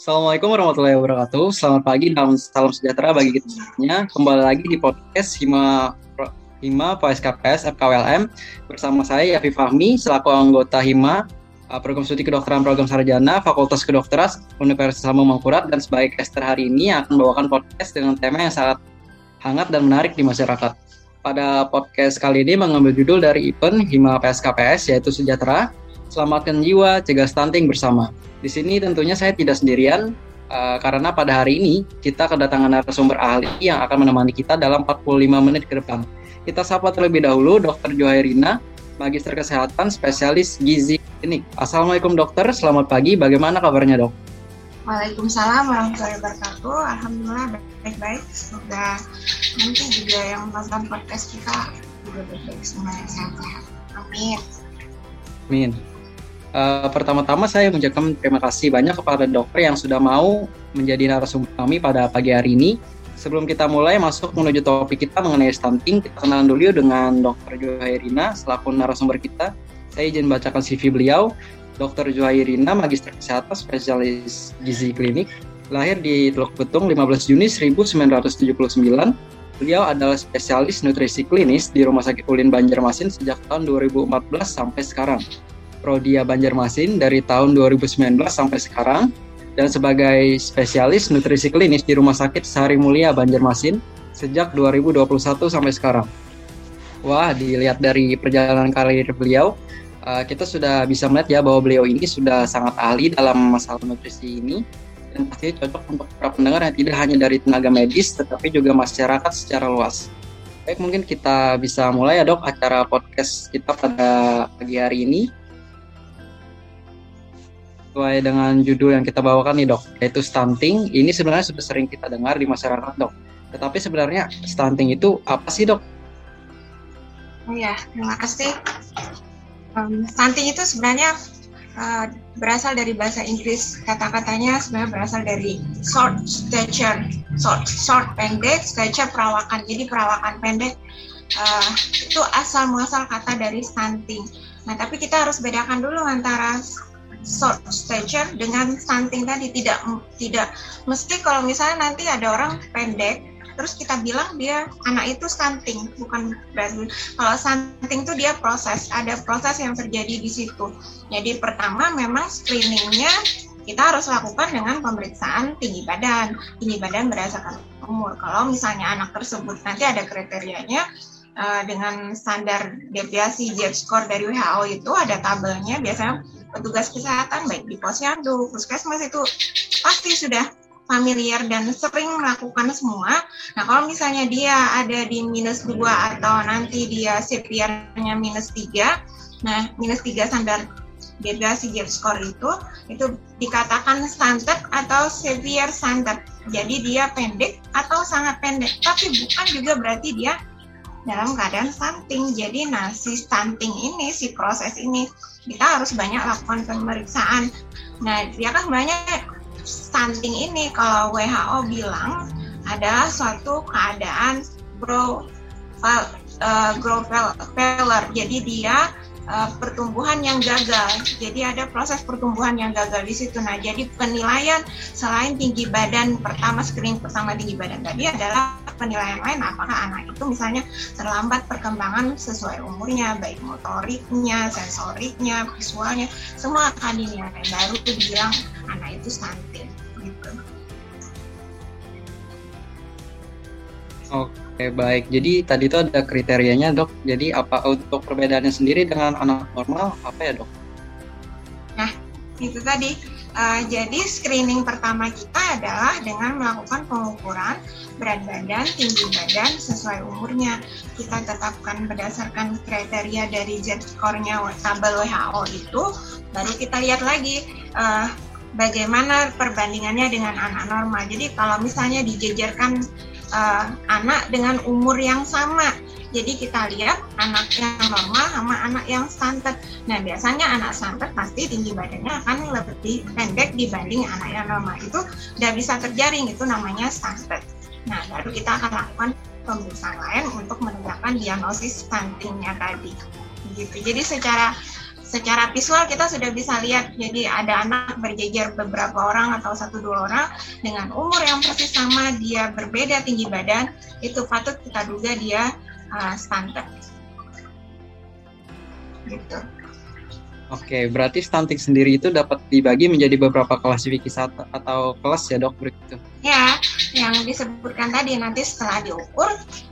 Assalamualaikum warahmatullahi wabarakatuh. Selamat pagi dan salam sejahtera bagi kita semuanya. Kembali lagi di podcast Hima Hima PSKPS FKWLM bersama saya Yafi Fahmi selaku anggota Hima uh, Program Studi Kedokteran Program Sarjana Fakultas Kedokteran Universitas Lambung Mangkurat dan sebagai caster hari ini akan membawakan podcast dengan tema yang sangat hangat dan menarik di masyarakat. Pada podcast kali ini mengambil judul dari event Hima PSKPS yaitu Sejahtera, Selamatkan Jiwa, Cegah Stunting Bersama. Di sini tentunya saya tidak sendirian uh, karena pada hari ini kita kedatangan narasumber ahli yang akan menemani kita dalam 45 menit ke depan. Kita sapa terlebih dahulu Dr. Johairina, Magister Kesehatan, Spesialis Gizi Klinik. Assalamualaikum dokter, selamat pagi. Bagaimana kabarnya dok? Waalaikumsalam warahmatullahi wabarakatuh. Alhamdulillah baik-baik. Semoga nanti juga yang menonton podcast kita juga baik-baik semuanya sehat-sehat. Amin. Amin. Uh, pertama-tama saya mengucapkan terima kasih banyak kepada dokter yang sudah mau menjadi narasumber kami pada pagi hari ini. Sebelum kita mulai masuk menuju topik kita mengenai stunting, kita kenalan dulu dengan Dr. Johairina selaku narasumber kita. Saya izin bacakan CV beliau. Dr. Johairina, Magister Kesehatan, Spesialis Gizi Klinik, lahir di Teluk Betung 15 Juni 1979. Beliau adalah spesialis nutrisi klinis di Rumah Sakit Ulin Banjarmasin sejak tahun 2014 sampai sekarang. Prodia Banjarmasin dari tahun 2019 sampai sekarang dan sebagai spesialis nutrisi klinis di Rumah Sakit Sari Mulia Banjarmasin sejak 2021 sampai sekarang. Wah, dilihat dari perjalanan karir beliau, uh, kita sudah bisa melihat ya bahwa beliau ini sudah sangat ahli dalam masalah nutrisi ini dan pasti cocok untuk para pendengar yang tidak hanya dari tenaga medis tetapi juga masyarakat secara luas. Baik, mungkin kita bisa mulai ya dok acara podcast kita pada pagi hari ini sesuai dengan judul yang kita bawakan nih dok, yaitu stunting. Ini sebenarnya sudah sering kita dengar di masyarakat dok. Tetapi sebenarnya stunting itu apa sih dok? Oh ya, terima kasih. Um, stunting itu sebenarnya uh, berasal dari bahasa Inggris. Kata-katanya sebenarnya berasal dari short stature, short, short pendek, stature perawakan. Jadi perawakan pendek uh, itu asal muasal kata dari stunting. Nah, tapi kita harus bedakan dulu antara short stature dengan stunting tadi. Tidak tidak. Mesti kalau misalnya nanti ada orang pendek terus kita bilang dia anak itu stunting bukan berarti kalau stunting itu dia proses. Ada proses yang terjadi di situ. Jadi pertama memang screeningnya kita harus lakukan dengan pemeriksaan tinggi badan. Tinggi badan berdasarkan umur. Kalau misalnya anak tersebut nanti ada kriterianya uh, dengan standar deviasi Z score dari WHO itu ada tabelnya biasanya petugas kesehatan baik di posyandu, puskesmas itu pasti sudah familiar dan sering melakukan semua. Nah, kalau misalnya dia ada di minus 2 atau nanti dia CPR-nya minus 3, nah minus 3 standar deviasi gap score itu itu dikatakan standar atau severe standard. Jadi dia pendek atau sangat pendek, tapi bukan juga berarti dia dalam keadaan stunting. Jadi nah si stunting ini, si proses ini kita harus banyak lakukan pemeriksaan. Nah, dia kan banyak stunting ini kalau WHO bilang adalah suatu keadaan grow uh, grow failure. Jadi dia uh, pertumbuhan yang gagal. Jadi ada proses pertumbuhan yang gagal di situ. Nah, jadi penilaian selain tinggi badan pertama screening pertama tinggi badan tadi adalah penilaian lain apakah anak itu misalnya terlambat perkembangan sesuai umurnya baik motoriknya, sensoriknya, visualnya semua akan dinilai baru tuh dibilang anak itu stunting Oke. Baik, jadi tadi itu ada kriterianya dok. Jadi apa untuk perbedaannya sendiri dengan anak normal apa ya dok? Nah itu tadi. Uh, jadi screening pertama kita adalah dengan melakukan pengukuran berat badan, tinggi badan sesuai umurnya. Kita tetapkan berdasarkan kriteria dari Z score-nya tabel WHO itu, baru kita lihat lagi uh, bagaimana perbandingannya dengan anak normal. Jadi kalau misalnya dijejerkan uh, anak dengan umur yang sama. Jadi kita lihat anak yang normal sama anak yang stunted. Nah biasanya anak stunted pasti tinggi badannya akan lebih pendek dibanding anak yang normal. Itu tidak bisa terjaring, itu namanya stunted. Nah baru kita akan lakukan pemeriksaan lain untuk menegakkan diagnosis stuntingnya tadi. Gitu. Jadi secara secara visual kita sudah bisa lihat jadi ada anak berjejer beberapa orang atau satu dua orang dengan umur yang persis sama dia berbeda tinggi badan itu patut kita duga dia uh, stunted gitu Oke, berarti stunting sendiri itu dapat dibagi menjadi beberapa klasifikasi atau kelas ya dok begitu? Ya, yang disebutkan tadi nanti setelah diukur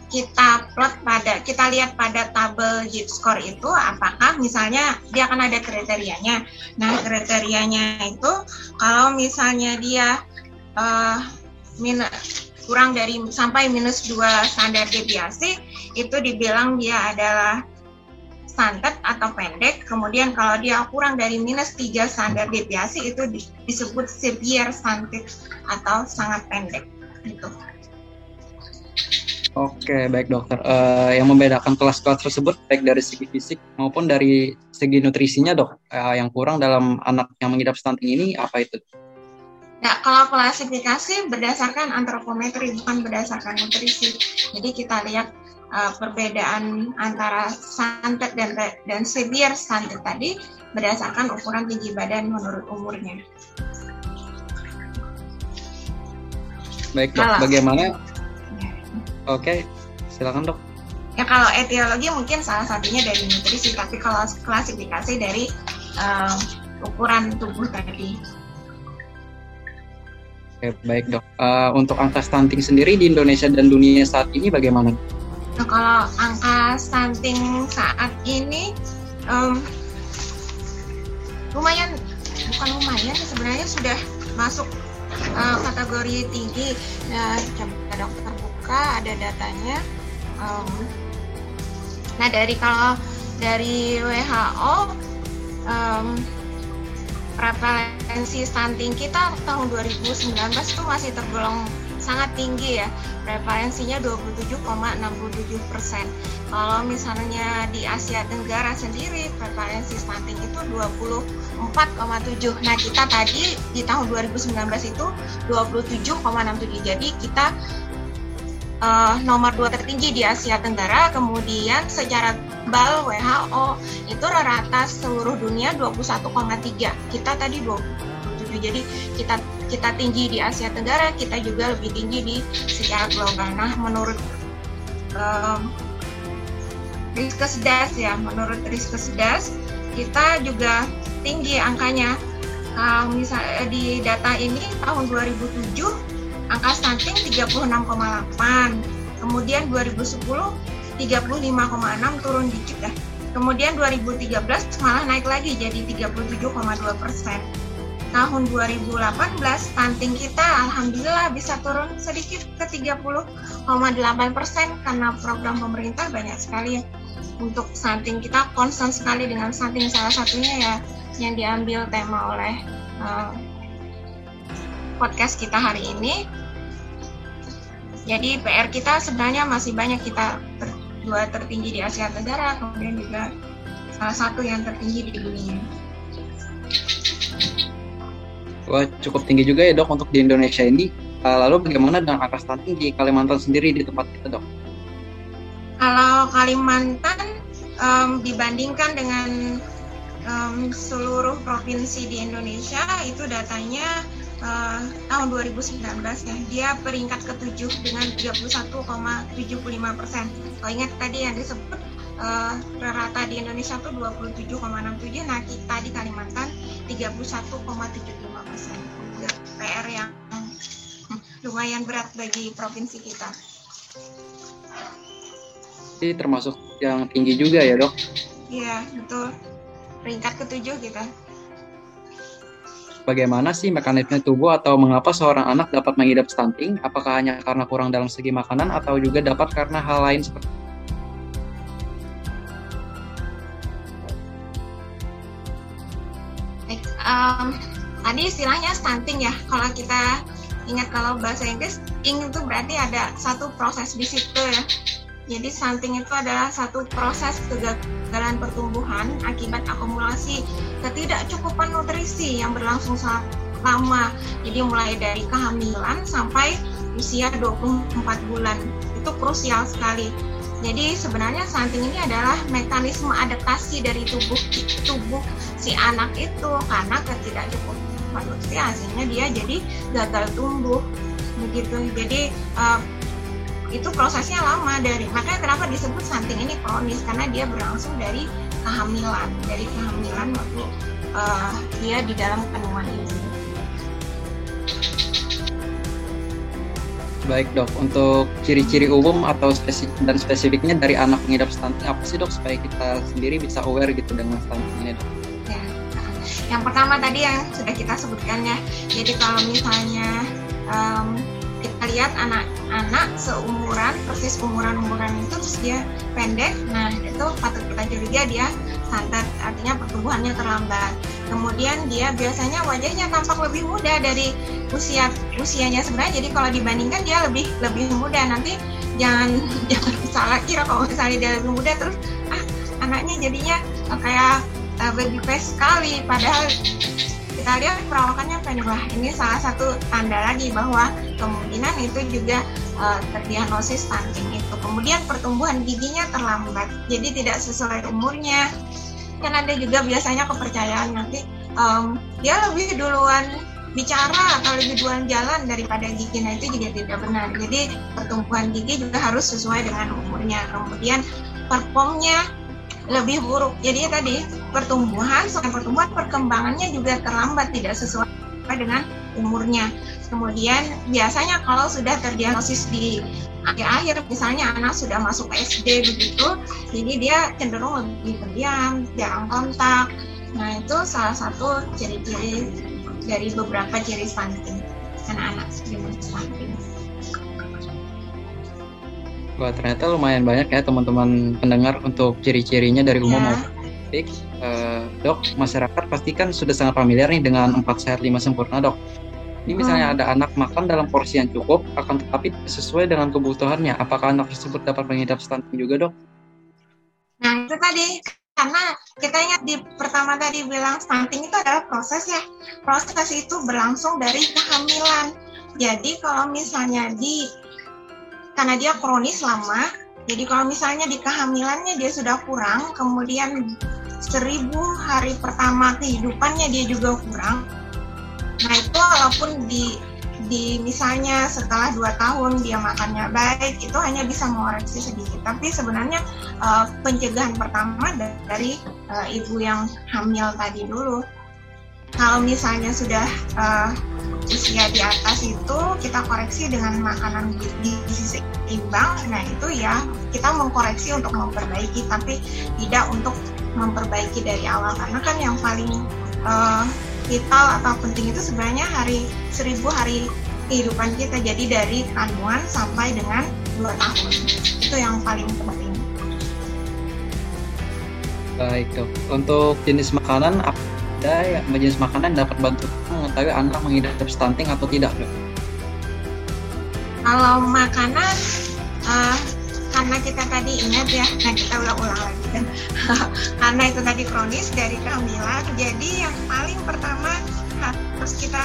kita plot pada kita lihat pada tabel JIT score itu apakah misalnya dia akan ada kriterianya. Nah kriterianya itu kalau misalnya dia uh, min kurang dari sampai minus dua standar deviasi itu dibilang dia adalah stunted atau pendek. Kemudian kalau dia kurang dari minus 3 standar deviasi itu disebut severe stunted atau sangat pendek. Gitu. Oke, baik dokter. Uh, yang membedakan kelas-kelas tersebut baik dari segi fisik maupun dari segi nutrisinya dok, uh, yang kurang dalam anak yang mengidap stunting ini apa itu? Nah, kalau klasifikasi berdasarkan antropometri bukan berdasarkan nutrisi. Jadi kita lihat uh, perbedaan antara santet dan dan severe santet tadi berdasarkan ukuran tinggi badan menurut umurnya. Baik dok, bagaimana? Oke, okay, silakan dok. Ya kalau etiologi mungkin salah satunya dari nutrisi, tapi kalau klasifikasi dari uh, ukuran tubuh tadi. Oke, baik dok. Uh, untuk angka stunting sendiri di Indonesia dan dunia saat ini bagaimana? Nah, kalau angka stunting saat ini um, lumayan, bukan lumayan, sebenarnya sudah masuk uh, kategori tinggi. Nah, coba dokter buka, ada datanya. Um, nah, dari kalau dari WHO, um, prevalensi stunting kita tahun 2019 itu masih tergolong sangat tinggi ya. Prevalensinya 27,67 persen. Kalau misalnya di Asia Tenggara sendiri prevalensi stunting itu 24,7 nah kita tadi di tahun 2019 itu 27,67 jadi kita uh, nomor dua tertinggi di Asia Tenggara kemudian secara global WHO itu rata seluruh dunia 21,3 kita tadi 27 jadi kita kita tinggi di Asia Tenggara, kita juga lebih tinggi di secara global. Nah, menurut um, Riskesdas ya, menurut Riskesdas kita juga tinggi angkanya. Uh, misalnya di data ini tahun 2007 angka stunting 36,8, kemudian 2010 35,6 turun dikit ya. Kemudian 2013 malah naik lagi jadi 37,2 persen. Tahun 2018 stunting kita alhamdulillah bisa turun sedikit ke 30,8 persen karena program pemerintah banyak sekali. Untuk stunting kita konsen sekali dengan stunting salah satunya ya yang diambil tema oleh uh, podcast kita hari ini jadi PR kita sebenarnya masih banyak kita ter, dua tertinggi di Asia Tenggara kemudian juga salah satu yang tertinggi di dunia. Wah, cukup tinggi juga ya dok untuk di Indonesia ini. Uh, lalu bagaimana dengan angka stunting di Kalimantan sendiri di tempat kita dok? Kalau Kalimantan um, dibandingkan dengan um, seluruh provinsi di Indonesia itu datanya uh, tahun 2019 ya. Dia peringkat ketujuh dengan 31,75 persen. Kalau ingat tadi yang disebut uh, rata di Indonesia tuh 27,67 nah kita di Kalimantan 31,75 persen. PR yang lumayan berat bagi provinsi kita. Ini termasuk yang tinggi juga ya dok? Iya betul. Peringkat ketujuh kita bagaimana sih mekanisme tubuh atau mengapa seorang anak dapat mengidap stunting? Apakah hanya karena kurang dalam segi makanan atau juga dapat karena hal lain seperti um, tadi istilahnya stunting ya. Kalau kita ingat kalau bahasa Inggris, ing itu berarti ada satu proses di situ ya. Jadi stunting itu adalah satu proses kegagalan pertumbuhan akibat akumulasi ketidakcukupan nutrisi yang berlangsung sangat lama. Jadi mulai dari kehamilan sampai usia 24 bulan. Itu krusial sekali. Jadi sebenarnya stunting ini adalah mekanisme adaptasi dari tubuh tubuh si anak itu karena ketidakcukupan nutrisi hasilnya dia jadi gagal tumbuh begitu. Jadi uh, itu prosesnya lama dari makanya kenapa disebut stunting ini kronis karena dia berlangsung dari kehamilan dari kehamilan waktu uh, dia di dalam kandungan ibu. Baik dok, untuk ciri-ciri umum atau spesifik dan spesifiknya dari anak mengidap stunting apa sih dok supaya kita sendiri bisa aware gitu dengan stunting ini dok? Ya, yang pertama tadi yang sudah kita sebutkan ya, jadi kalau misalnya um, kita lihat anak-anak seumuran persis umuran-umuran itu terus dia pendek, nah itu patut kita curiga dia santet artinya pertumbuhannya terlambat. Kemudian dia biasanya wajahnya tampak lebih muda dari usia usianya sebenarnya. Jadi kalau dibandingkan dia lebih lebih muda. Nanti jangan jangan salah kira kalau misalnya dia lebih muda terus ah anaknya jadinya kayak uh, baby face sekali. Padahal kita lihat perawakannya pendek. Ini salah satu tanda lagi bahwa kemungkinan itu juga uh, terdiagnosis stunting itu. Kemudian pertumbuhan giginya terlambat, jadi tidak sesuai umurnya kan ada juga biasanya kepercayaan nanti um, dia lebih duluan bicara atau lebih duluan jalan daripada gigi nah itu juga tidak benar jadi pertumbuhan gigi juga harus sesuai dengan umurnya kemudian performnya lebih buruk. Jadi ya tadi pertumbuhan selain pertumbuhan perkembangannya juga terlambat tidak sesuai dengan umurnya. Kemudian biasanya kalau sudah terdiagnosis di akhir-akhir misalnya anak sudah masuk SD begitu jadi dia cenderung lebih pendiam jarang kontak. Nah itu salah satu ciri-ciri dari beberapa ciri stunting anak-anak dengan stunting Wah ternyata lumayan banyak ya teman-teman pendengar untuk ciri-cirinya dari umum ya. maupun uh, dok masyarakat pastikan sudah sangat familiar nih dengan empat sehat lima sempurna dok ini misalnya hmm. ada anak makan dalam porsi yang cukup, akan tetapi sesuai dengan kebutuhannya. Apakah anak tersebut dapat mengidap stunting juga, dok? Nah, itu tadi karena kita ingat di pertama tadi bilang stunting itu adalah proses ya. Proses itu berlangsung dari kehamilan. Jadi kalau misalnya di karena dia kronis lama, jadi kalau misalnya di kehamilannya dia sudah kurang, kemudian seribu hari pertama kehidupannya dia juga kurang, Nah itu walaupun di di misalnya setelah dua tahun dia makannya baik itu hanya bisa mengoreksi sedikit. Tapi sebenarnya uh, pencegahan pertama dari uh, ibu yang hamil tadi dulu kalau misalnya sudah uh, usia di atas itu kita koreksi dengan makanan gizi seimbang nah itu ya kita mengkoreksi untuk memperbaiki tapi tidak untuk memperbaiki dari awal. Karena kan yang paling uh, vital atau penting itu sebenarnya hari seribu hari kehidupan kita. Jadi dari kandungan sampai dengan dua tahun. Itu yang paling penting. Baik dok. Untuk jenis makanan ada yang jenis makanan dapat bantu mengetahui anak mengidap stunting atau tidak kalau makanan uh, karena kita tadi ingat ya, nah kita ulang-ulang lagi kan, karena itu tadi kronis dari kehamilan, jadi yang paling pertama harus kita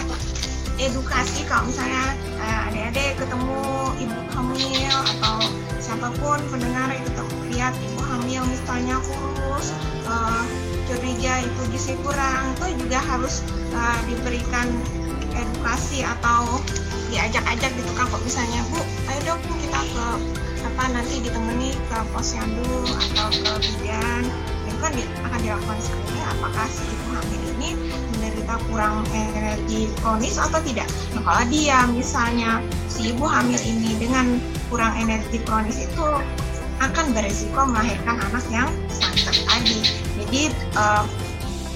edukasi kalau misalnya uh, adik-adik ketemu ibu hamil atau siapa pun pendengar itu lihat ibu hamil misalnya kurus uh, curiga itu gizi kurang itu juga harus uh, diberikan edukasi atau diajak-ajak gitu kan kok misalnya bu ayo dong kita ke apa nanti ditemani ke posyandu atau ke bidan itu kan di, akan dilakukan screening apakah si ibu hamil ini menderita kurang energi kronis atau tidak. Nah, kalau dia misalnya si ibu hamil ini dengan kurang energi kronis itu akan beresiko melahirkan anak yang sangat tadi. Jadi uh,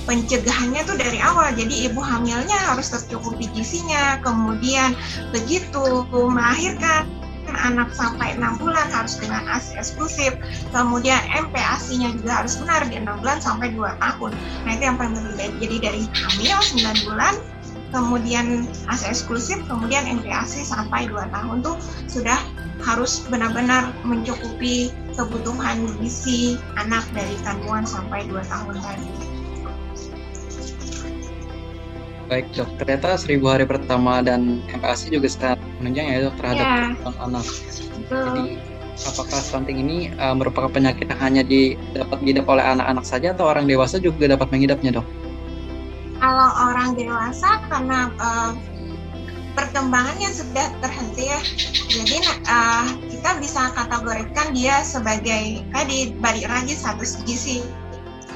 pencegahannya tuh dari awal. Jadi ibu hamilnya harus tercukupi gizinya, kemudian begitu melahirkan anak sampai 6 bulan harus dengan ASI eksklusif. Kemudian MPASI-nya juga harus benar di 6 bulan sampai 2 tahun. Nah itu yang paling penting. Jadi dari hamil 9 bulan kemudian ASI eksklusif kemudian MPASI sampai 2 tahun tuh sudah harus benar-benar mencukupi kebutuhan gizi anak dari kandungan sampai 2 tahun tadi Baik dok, ternyata seribu hari pertama dan MPASI juga sangat menunjang ya dok terhadap ya. anak. Jadi apakah stunting ini uh, merupakan penyakit yang hanya di, dapat diidap oleh anak-anak saja atau orang dewasa juga dapat mengidapnya dok? Kalau orang dewasa karena uh, perkembangannya sudah terhenti ya, jadi uh, kita bisa kategorikan dia sebagai tadi balik lagi status gizi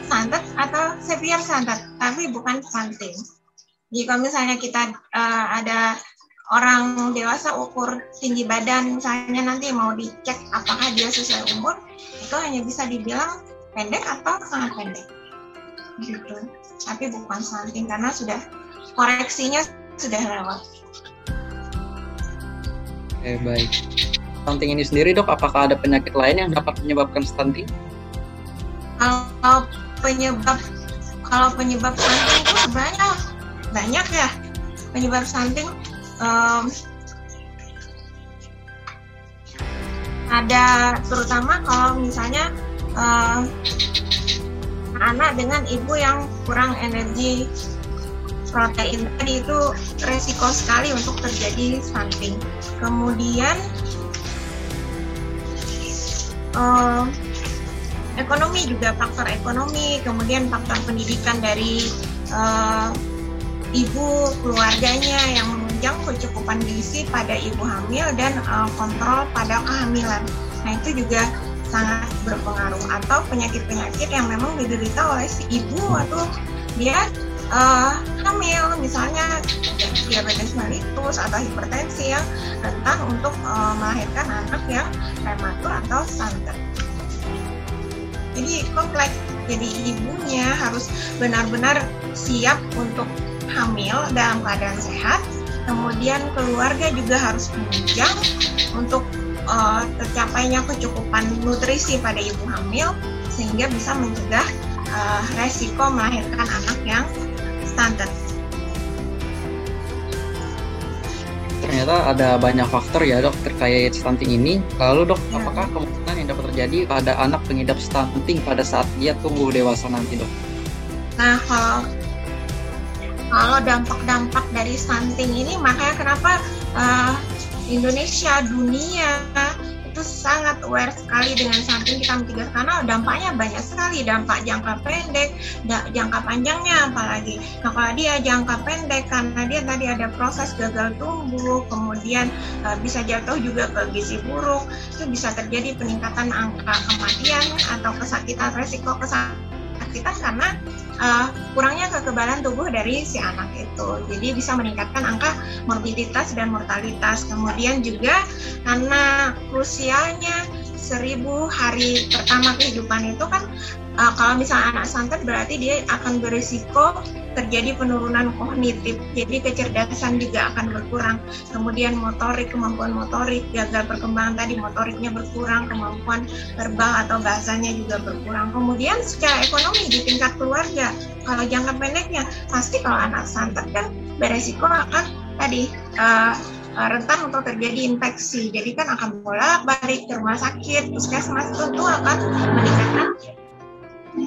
santet atau severe santet, tapi bukan stunting. Jika misalnya kita uh, ada orang dewasa ukur tinggi badan misalnya nanti mau dicek apakah dia sesuai umur itu hanya bisa dibilang pendek atau sangat pendek. Gitu. Tapi bukan stunting karena sudah koreksinya sudah lewat. Oke baik stunting ini sendiri dok? Apakah ada penyakit lain yang dapat menyebabkan stunting? Kalau penyebab kalau penyebab stunting itu sebenarnya banyak ya. Penyebab stunting um, ada terutama kalau misalnya uh, anak dengan ibu yang kurang energi. Protein tadi itu resiko sekali untuk terjadi stunting. Kemudian ekonomi juga faktor ekonomi, kemudian faktor pendidikan dari uh, ibu keluarganya yang menunjang kecukupan gizi pada ibu hamil dan uh, kontrol pada kehamilan. Nah itu juga sangat berpengaruh atau penyakit-penyakit yang memang diderita oleh si ibu atau dia uh, hamil misalnya diabetes mellitus atau hipertensi yang rentan untuk uh, melahirkan anak yang prematur atau stunted. Jadi kompleks. Jadi ibunya harus benar-benar siap untuk hamil dalam keadaan sehat kemudian keluarga juga harus menunjang untuk uh, tercapainya kecukupan nutrisi pada ibu hamil sehingga bisa mencegah uh, resiko melahirkan anak yang stunted. Ternyata ada banyak faktor ya dok terkait stunting ini. Lalu dok, ya. apakah kemungkinan yang dapat terjadi pada anak pengidap stunting pada saat dia tumbuh dewasa nanti dok? Nah kalau kalau dampak-dampak dari stunting ini makanya kenapa uh, Indonesia dunia itu sangat aware sekali dengan stunting kita mitigasi karena dampaknya banyak sekali. Dampak jangka pendek jangka panjangnya apalagi nah kalau dia jangka pendek karena dia tadi ada proses gagal tumbuh kemudian uh, bisa jatuh juga ke gizi buruk itu bisa terjadi peningkatan angka kematian atau kesakitan resiko kesakitan karena uh, kurangnya kekebalan tubuh dari si anak itu. Jadi bisa meningkatkan angka morbiditas dan mortalitas. Kemudian juga karena krusialnya seribu hari pertama kehidupan itu kan uh, kalau misalnya anak santet berarti dia akan berisiko terjadi penurunan kognitif. Jadi kecerdasan juga akan berkurang. Kemudian motorik kemampuan motorik gagal perkembangan tadi motoriknya berkurang kemampuan verbal atau bahasanya juga berkurang. Kemudian secara ekonomi di tingkat keluarga kalau jangka pendeknya pasti kalau anak santet kan beresiko akan tadi uh, rentan untuk terjadi infeksi. Jadi kan akan bolak balik ke rumah sakit, puskesmas tentu akan meningkatkan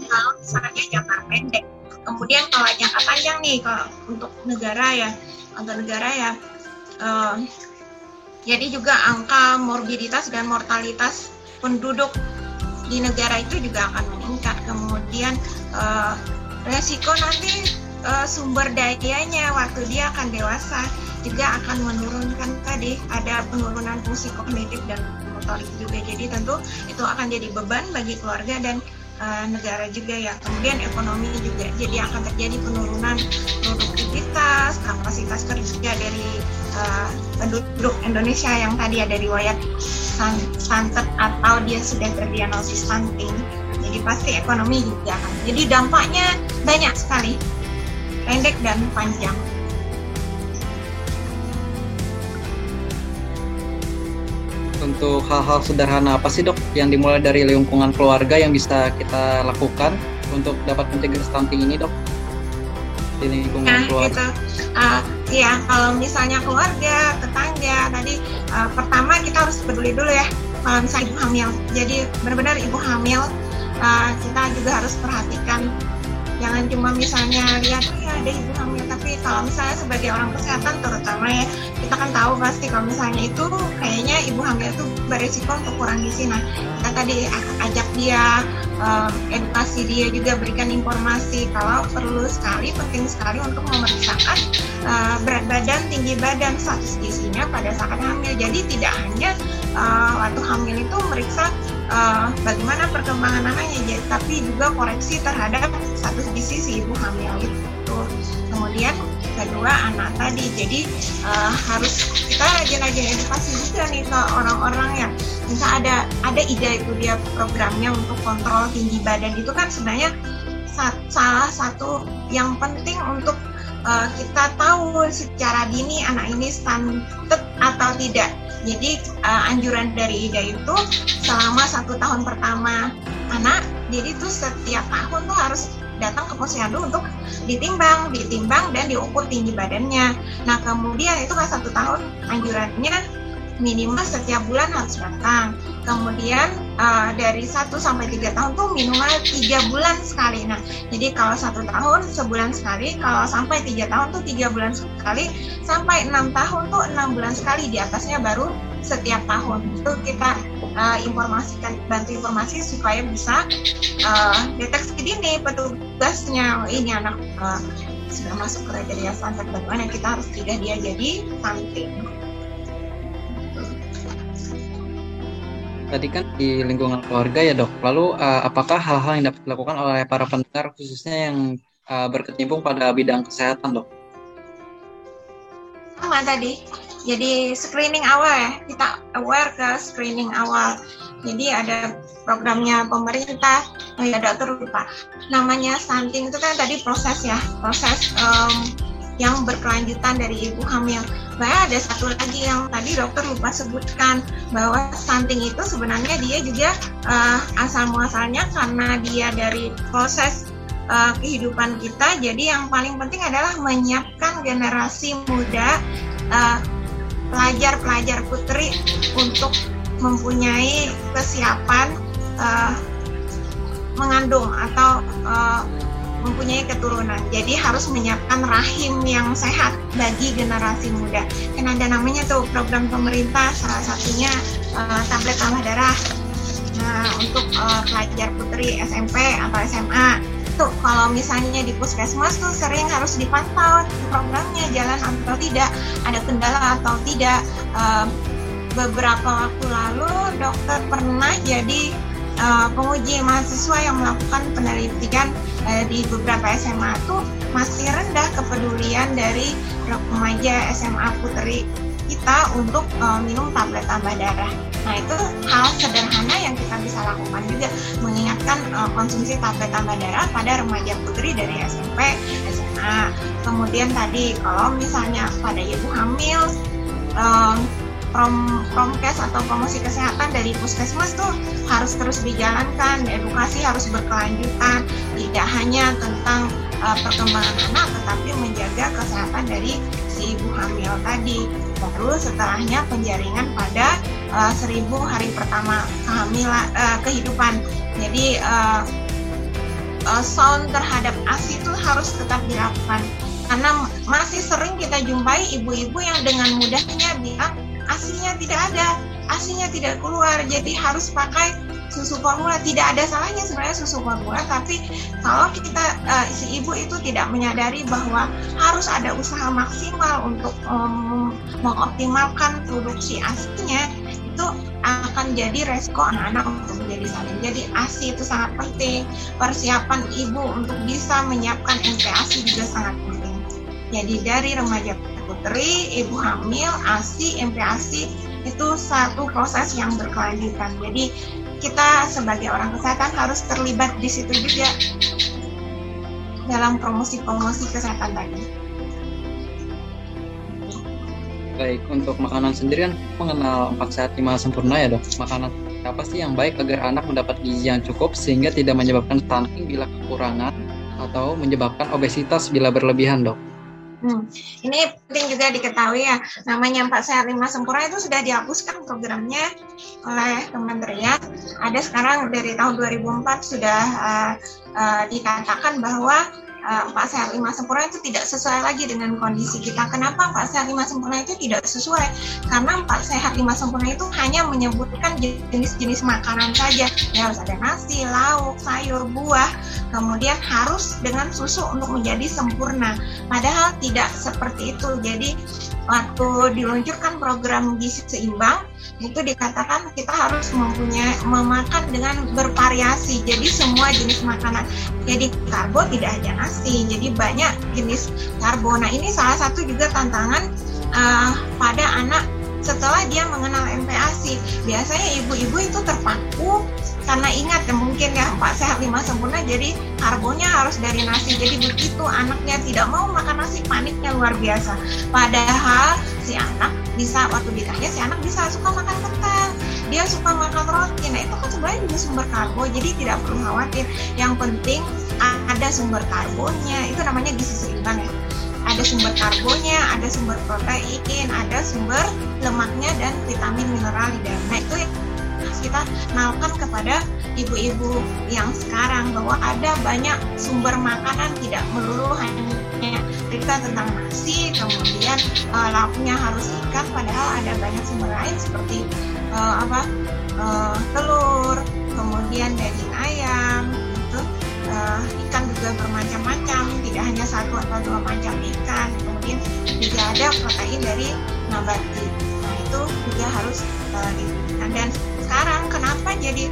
kalau misalnya jangka pendek. Kemudian kalau jangka panjang nih kalau untuk negara ya, untuk negara ya, uh, jadi juga angka morbiditas dan mortalitas penduduk di negara itu juga akan meningkat. Kemudian uh, resiko nanti uh, sumber dayanya waktu dia akan dewasa juga akan menurunkan tadi ada penurunan fungsi kognitif dan motorik juga. Jadi tentu itu akan jadi beban bagi keluarga dan uh, negara juga ya. Kemudian ekonomi juga, jadi akan terjadi penurunan produktivitas, kapasitas kerja dari uh, penduduk Indonesia yang tadi ada riwayat stunted atau dia sudah terdiagnosis stunting. Jadi pasti ekonomi juga. Jadi dampaknya banyak sekali, pendek dan panjang. Untuk hal-hal sederhana apa sih dok yang dimulai dari lingkungan keluarga yang bisa kita lakukan untuk dapat mencegah stunting ini dok di lingkungan nah, keluarga? Gitu. Uh, ya kalau misalnya keluarga, tetangga tadi uh, pertama kita harus peduli dulu ya kalau misalnya ibu hamil. Jadi benar-benar ibu hamil uh, kita juga harus perhatikan jangan cuma misalnya lihat ya ada ibu hamil tapi kalau misalnya sebagai orang kesehatan terutama ya kita kan tahu pasti kalau misalnya itu kayaknya ibu hamil itu beresiko untuk kurang gizi nah kita tadi ajak dia edukasi dia juga berikan informasi. Kalau perlu sekali penting sekali untuk memeriksakan uh, berat badan tinggi badan status gizinya pada saat hamil. Jadi tidak hanya uh, waktu hamil itu meriksa uh, bagaimana perkembangan anaknya tapi juga koreksi terhadap status gizi si ibu hamil itu. Kemudian kedua anak tadi. Jadi uh, harus kita rajin-rajin edukasi juga nih ke orang-orang yang bisa ada ada ide itu dia programnya untuk kontrol tinggi badan. Itu kan sebenarnya salah satu yang penting untuk uh, kita tahu secara dini anak ini stunted atau tidak. Jadi uh, anjuran dari IDA itu selama satu tahun pertama anak, jadi itu setiap tahun tuh harus datang ke posyandu untuk ditimbang, ditimbang dan diukur tinggi badannya. Nah kemudian itu kan satu tahun anjurannya minimal setiap bulan harus datang. Kemudian uh, dari 1 sampai 3 tahun tuh minimal 3 bulan sekali. Nah, jadi kalau satu tahun sebulan sekali, kalau sampai 3 tahun tuh 3 bulan sekali, sampai 6 tahun tuh 6 bulan sekali, di atasnya baru setiap tahun. Itu kita uh, informasikan, bantu informasi supaya bisa uh, deteksi dini petugasnya, oh, ini anak uh, sudah masuk kriteria standar bagaimana kita harus tidak dia jadi stunting. tadi kan di lingkungan keluarga ya dok. Lalu uh, apakah hal-hal yang dapat dilakukan oleh para pendengar khususnya yang uh, berkecimpung pada bidang kesehatan dok? Sama tadi. Jadi screening awal ya, kita aware ke screening awal. Jadi ada programnya pemerintah, oh ya dokter lupa. Namanya stunting itu kan tadi proses ya, proses um, yang berkelanjutan dari ibu hamil. Bahkan ada satu lagi yang tadi dokter lupa sebutkan bahwa stunting itu sebenarnya dia juga uh, asal muasalnya karena dia dari proses uh, kehidupan kita. Jadi yang paling penting adalah menyiapkan generasi muda pelajar pelajar-pelajar putri untuk mempunyai kesiapan uh, mengandung atau uh, mempunyai keturunan. Jadi harus menyiapkan rahim yang sehat bagi generasi muda. Kan ada namanya tuh program pemerintah salah satunya uh, tablet tambah darah. Nah, untuk uh, pelajar putri SMP atau SMA tuh kalau misalnya di puskesmas tuh sering harus dipantau programnya jalan atau tidak, ada kendala atau tidak. Uh, beberapa waktu lalu dokter pernah jadi uh, penguji mahasiswa yang melakukan penelitian uh, di beberapa SMA tuh masih rendah kepedulian dari remaja SMA putri kita untuk uh, minum tablet tambah darah. Nah itu hal sederhana yang kita bisa lakukan juga mengingatkan uh, konsumsi tablet tambah darah pada remaja putri dari SMP, SMA. Kemudian tadi kalau misalnya pada ibu hamil um, prom promkes atau promosi kesehatan dari puskesmas tuh harus terus dijalankan, edukasi harus berkelanjutan, tidak hanya tentang uh, perkembangan anak, tetapi menjaga kesehatan dari si ibu hamil tadi. Baru setelahnya penjaringan pada uh, seribu hari pertama kehamilan uh, kehidupan. Jadi uh, uh, sound terhadap ASI itu harus tetap dilakukan. Karena masih sering kita jumpai ibu-ibu yang dengan mudahnya bilang asinya tidak ada asinya tidak keluar. Jadi harus pakai susu formula. Tidak ada salahnya sebenarnya susu formula tapi kalau kita uh, si ibu itu tidak menyadari bahwa harus ada usaha maksimal untuk um, mengoptimalkan produksi asinya itu akan jadi resiko anak-anak untuk menjadi salin. Jadi ASI itu sangat penting. Persiapan ibu untuk bisa menyiapkan MPASI juga sangat penting. Jadi dari remaja putri, ibu hamil, ASI, MPASI itu satu proses yang berkelanjutan. Jadi kita sebagai orang kesehatan harus terlibat di situ juga dalam promosi-promosi kesehatan tadi. Baik, untuk makanan sendiri kan mengenal empat sehat lima sempurna ya dok. Makanan apa sih yang baik agar anak mendapat gizi yang cukup sehingga tidak menyebabkan stunting bila kekurangan atau menyebabkan obesitas bila berlebihan dok? Hmm. Ini penting juga diketahui ya, namanya Empat Sehat Lima Sempurna itu sudah dihapuskan programnya oleh kementerian. Ada sekarang dari tahun 2004 sudah uh, uh, dikatakan bahwa Eh, empat sehat lima sempurna itu tidak sesuai lagi dengan kondisi kita. Kenapa empat sehat lima sempurna itu tidak sesuai? Karena empat sehat lima sempurna itu hanya menyebutkan jenis-jenis makanan saja. Ya harus ada nasi, lauk, sayur, buah, kemudian harus dengan susu untuk menjadi sempurna. Padahal tidak seperti itu. Jadi waktu diluncurkan program gizi seimbang itu dikatakan kita harus mempunyai memakan dengan bervariasi jadi semua jenis makanan jadi karbo tidak hanya nasi jadi banyak jenis karbo nah ini salah satu juga tantangan uh, pada anak setelah dia mengenal MPASI biasanya ibu-ibu itu terpaku karena ingat ya mungkin ya empat sehat lima sempurna jadi karbonya harus dari nasi. Jadi begitu anaknya tidak mau makan nasi paniknya luar biasa. Padahal si anak bisa waktu ditanya si anak bisa suka makan kentang. Dia suka makan roti. Nah itu kan sebenarnya juga sumber karbo jadi tidak perlu khawatir. Yang penting ada sumber karbonnya itu namanya gizi seimbang ya ada sumber karbonnya, ada sumber protein, ada sumber lemaknya dan vitamin mineral di dalam. Nah itu kita kenalkan kepada ibu-ibu yang sekarang bahwa ada banyak sumber makanan tidak melulu hanya cerita tentang nasi kemudian uh, lauknya harus ikan padahal ada banyak sumber lain seperti uh, apa uh, telur kemudian daging ayam uh, ikan juga bermacam-macam tidak hanya satu atau dua macam ikan. Kemudian juga ada protein dari nabati. Nah itu juga harus uh, dan sekarang kenapa jadi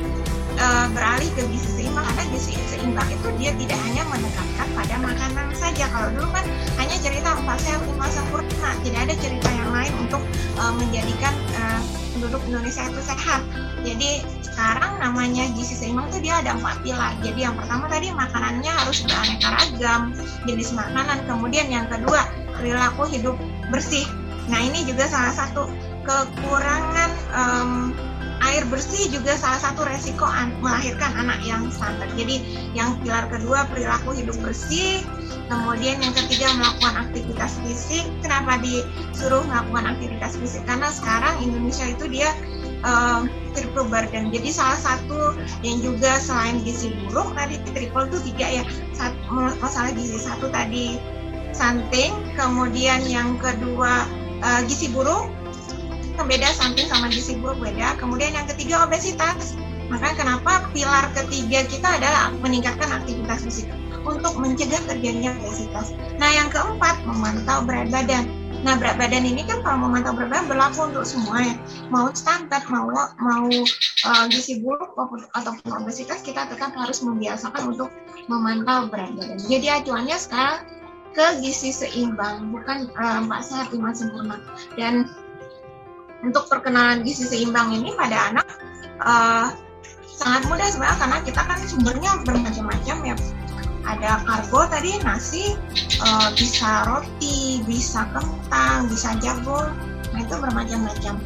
uh, beralih ke gizi seimbang karena gizi seimbang itu dia tidak hanya menekankan pada makanan saja. Kalau dulu kan hanya cerita empat sehat lima sempurna tidak ada cerita yang lain untuk uh, menjadikan uh, penduduk Indonesia itu sehat. Jadi sekarang namanya gizi seimbang itu dia ada empat pilar. Jadi yang pertama tadi makanannya harus beraneka ragam jenis makanan. Kemudian yang kedua perilaku hidup bersih. Nah ini juga salah satu kekurangan um, air bersih juga salah satu resiko an melahirkan anak yang stunted. Jadi yang pilar kedua perilaku hidup bersih, kemudian yang ketiga melakukan aktivitas fisik. Kenapa disuruh melakukan aktivitas fisik? Karena sekarang Indonesia itu dia uh, triple burden. Jadi salah satu yang juga selain gizi buruk tadi triple itu tiga ya. Satu, masalah gizi satu tadi stunting, kemudian yang kedua uh, gizi buruk, beda samping sama gizi buruk beda. Kemudian yang ketiga obesitas. Maka kenapa pilar ketiga kita adalah meningkatkan aktivitas fisik untuk mencegah terjadinya obesitas. Nah yang keempat memantau berat badan. Nah berat badan ini kan kalau memantau berat badan berlaku untuk semua ya. Mau standar, mau mau uh, gizi buruk ataupun obesitas kita tetap harus membiasakan untuk memantau berat badan. Jadi acuannya sekarang ke gizi seimbang, bukan uh, mbak sehat lima sempurna. Dan untuk perkenalan gizi seimbang ini pada anak uh, sangat mudah sebenarnya karena kita kan sumbernya bermacam-macam ya. Ada karbo tadi nasi uh, bisa roti bisa kentang bisa jagung nah itu bermacam-macam.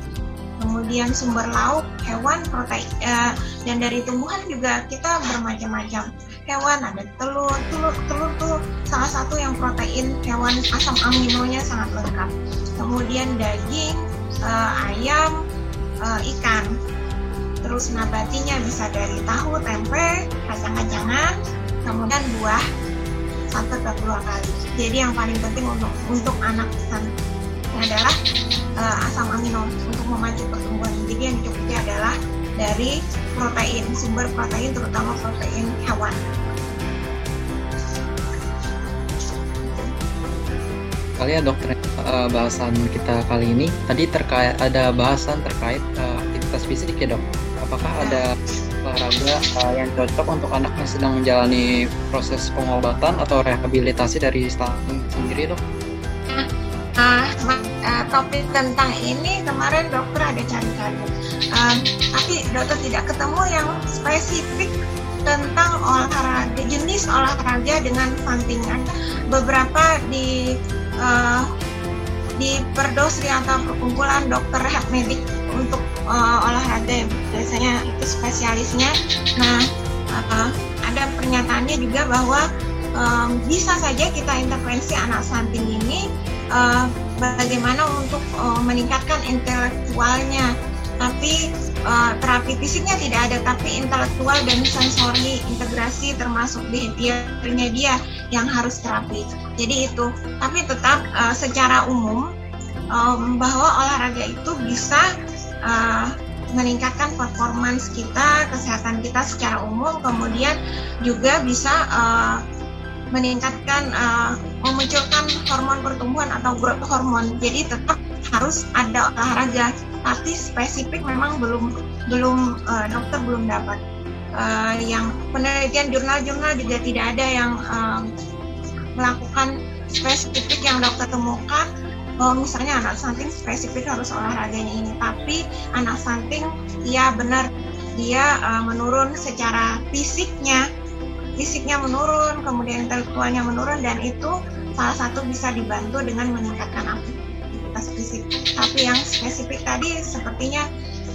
Kemudian sumber lauk hewan protein uh, dan dari tumbuhan juga kita bermacam-macam. Hewan ada telur telur telur tuh salah satu yang protein hewan asam aminonya sangat lengkap. Kemudian daging uh, ayam, uh, ikan. Terus nabatinya bisa dari tahu, tempe, kacang-kacangan, kemudian buah satu atau dua kali. Jadi yang paling penting untuk untuk anak adalah uh, asam amino untuk memacu pertumbuhan. Jadi yang dicukupi adalah dari protein, sumber protein terutama protein hewan. Kali ya dokter uh, bahasan kita kali ini. Tadi terkait ada bahasan terkait uh, aktivitas fisik ya dok. Apakah ada olahraga uh, yang cocok untuk anak yang sedang menjalani proses pengobatan atau rehabilitasi dari stunting sendiri dok? Uh, uh, topik tentang ini kemarin dokter ada cari-cari, uh, tapi dokter tidak ketemu yang spesifik tentang olahraga jenis olahraga dengan sampingan beberapa di uh, di Perdosri atau perkumpulan dokter rehab medik untuk uh, olahraga biasanya itu spesialisnya. Nah uh, ada pernyataannya juga bahwa um, bisa saja kita intervensi anak stunting ini uh, bagaimana untuk uh, meningkatkan intelektualnya tapi uh, terapi fisiknya tidak ada tapi intelektual dan sensori integrasi termasuk behaviornya dia yang harus terapi jadi itu tapi tetap uh, secara umum um, bahwa olahraga itu bisa uh, meningkatkan performance kita, kesehatan kita secara umum, kemudian juga bisa uh, meningkatkan uh, memunculkan hormon pertumbuhan atau growth hormon. Jadi tetap harus ada olahraga, tapi spesifik memang belum belum uh, dokter belum dapat. Uh, yang penelitian jurnal-jurnal juga tidak ada yang uh, melakukan spesifik yang dokter temukan. Bahwa misalnya anak stunting spesifik harus olahraganya ini, tapi anak stunting ya benar. Dia uh, menurun secara fisiknya. Fisiknya menurun, kemudian intelektualnya menurun dan itu salah satu bisa dibantu dengan meningkatkan aktivitas fisik. Tapi yang spesifik tadi sepertinya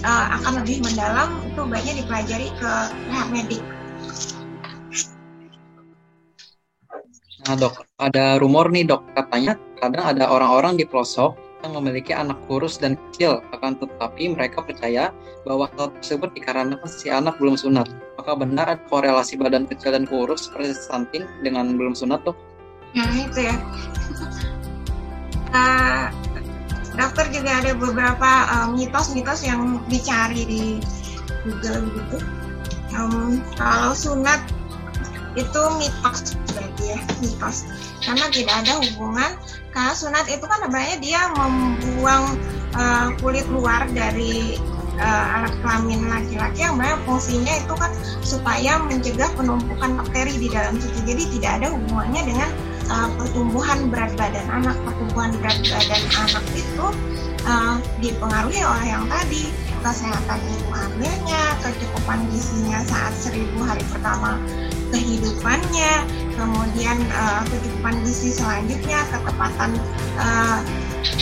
uh, akan lebih mendalam itu baiknya dipelajari ke rehab medik. Nah dok, ada rumor nih dok, katanya kadang ada orang-orang di pelosok yang memiliki anak kurus dan kecil, akan tetapi mereka percaya bahwa hal tersebut dikarenakan si anak belum sunat. Apakah benar ada korelasi badan kecil dan kurus seperti stunting dengan belum sunat dok? Nah itu ya. Uh, dokter juga ada beberapa mitos-mitos uh, yang dicari di Google gitu. Um, kalau sunat itu mitos berarti ya mitos. Karena tidak ada hubungan. Karena sunat itu kan sebenarnya dia membuang uh, kulit luar dari uh, alat kelamin laki-laki yang banyak fungsinya itu kan supaya mencegah penumpukan bakteri di dalam situ jadi tidak ada hubungannya dengan uh, pertumbuhan berat badan anak pertumbuhan berat badan anak itu uh, dipengaruhi oleh yang tadi kesehatan ibu hamilnya kecukupan gizinya saat seribu hari pertama kehidupannya kemudian uh, kecukupan gizi selanjutnya ketepatan uh,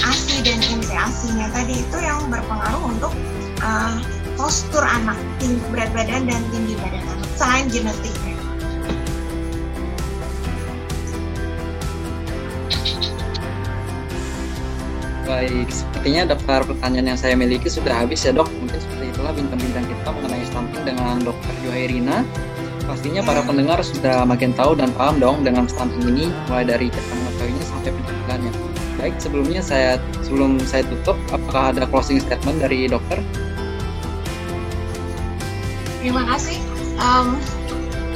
ASI dan MCASI-nya tadi itu yang berpengaruh untuk uh, postur anak, tinggi berat badan dan tinggi badan anak selain genetiknya. Baik, sepertinya daftar pertanyaan yang saya miliki sudah habis ya dok. Mungkin seperti itulah bintang-bintang kita mengenai stunting dengan dokter Johairina. Pastinya para pendengar sudah makin tahu dan paham dong dengan stunting ini, mulai dari cara mengetahuinya sampai pencegahannya. Baik, sebelumnya saya sebelum saya tutup, apakah ada closing statement dari dokter? Terima kasih. Um,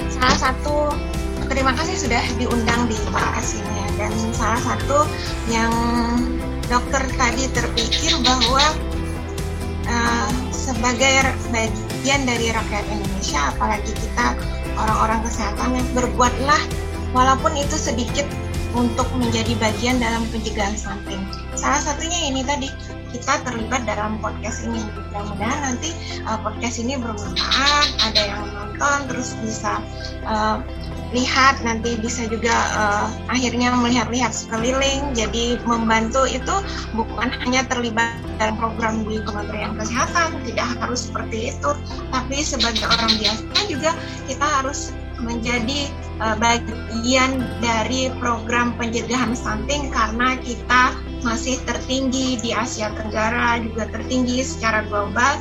salah satu terima kasih sudah diundang di podcast ini dan salah satu yang dokter tadi terpikir bahwa uh, sebagai bagian dari rakyat Indonesia, apalagi kita orang-orang kesehatan yang berbuatlah walaupun itu sedikit untuk menjadi bagian dalam pencegahan stunting. Salah satunya ini tadi kita terlibat dalam podcast ini. Mudah-mudahan nanti uh, podcast ini bermanfaat, ada yang nonton terus bisa uh, lihat nanti bisa juga uh, akhirnya melihat-lihat sekeliling. Jadi membantu itu bukan hanya terlibat dalam program di Kementerian Kesehatan tidak harus seperti itu tapi sebagai orang biasa juga kita harus menjadi uh, bagian dari program pencegahan stunting karena kita masih tertinggi di Asia Tenggara juga tertinggi secara global.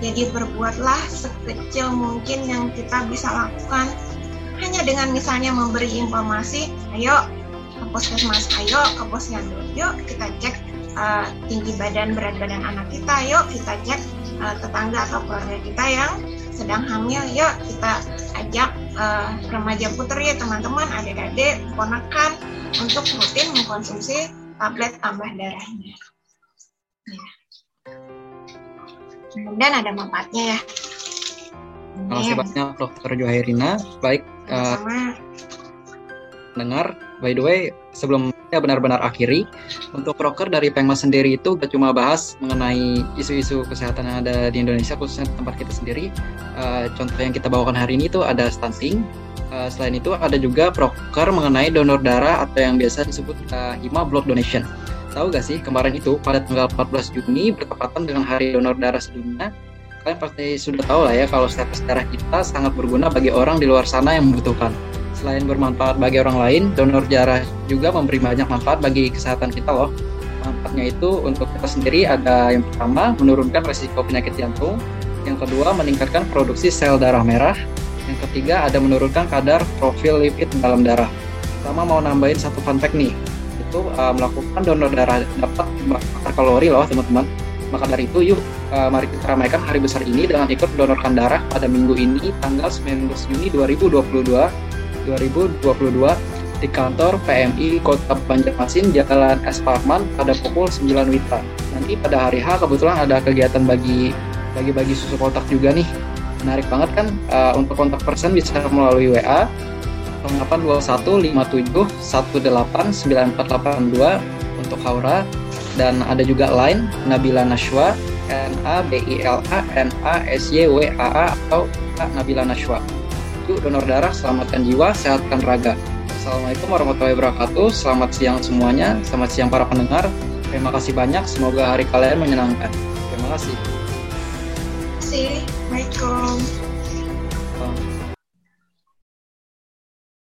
Jadi berbuatlah sekecil mungkin yang kita bisa lakukan hanya dengan misalnya memberi informasi, ayo ke puskesmas, ayo ke posyandu, yuk kita cek uh, tinggi badan berat badan anak kita, yuk kita cek uh, tetangga atau keluarga kita yang sedang hamil, yuk kita ajak uh, remaja putri, teman-teman, adik-adik, ponakan untuk rutin mengkonsumsi tablet tambah darahnya. Ya. Dan ada manfaatnya ya. Kasih banyak Dokter Johairina. Baik, uh, dengar. By the way, sebelum saya benar-benar akhiri, untuk proker dari Pengmas sendiri itu gak cuma bahas mengenai isu-isu kesehatan yang ada di Indonesia, khususnya tempat kita sendiri. Uh, contoh yang kita bawakan hari ini itu ada stunting. Uh, selain itu ada juga proker mengenai donor darah atau yang biasa disebut uh, Hima Blood Donation. Tahu gak sih kemarin itu pada tanggal 14 Juni bertepatan dengan Hari Donor Darah Sedunia, kalian pasti sudah tahu lah ya kalau status darah kita sangat berguna bagi orang di luar sana yang membutuhkan. Selain bermanfaat bagi orang lain, donor darah juga memberi banyak manfaat bagi kesehatan kita loh. Manfaatnya itu untuk kita sendiri ada yang pertama menurunkan resiko penyakit jantung, yang kedua meningkatkan produksi sel darah merah, yang ketiga ada menurunkan kadar profil lipid dalam darah. Pertama mau nambahin satu fun fact nih, itu uh, melakukan donor darah dapat membakar kalori loh teman-teman. Maka dari itu yuk uh, mari kita ramaikan hari besar ini dengan ikut donorkan darah pada minggu ini tanggal 19 Juni 2022 2022 di kantor PMI Kota Banjarmasin Jalan Es Parman pada pukul 9 WITA. Nanti pada hari H kebetulan ada kegiatan bagi bagi-bagi susu kotak juga nih. Menarik banget kan uh, untuk kontak person bisa melalui WA 082157189482 untuk Haura dan ada juga line Nabila Nashwa N A B I L A N A S Y W A A atau Nabila Nashwa yuk donor darah, selamatkan jiwa, sehatkan raga. Assalamualaikum warahmatullahi wabarakatuh. Selamat siang semuanya. Selamat siang para pendengar. Terima kasih banyak. Semoga hari kalian menyenangkan. Terima kasih. Terima kasih. Assalamualaikum.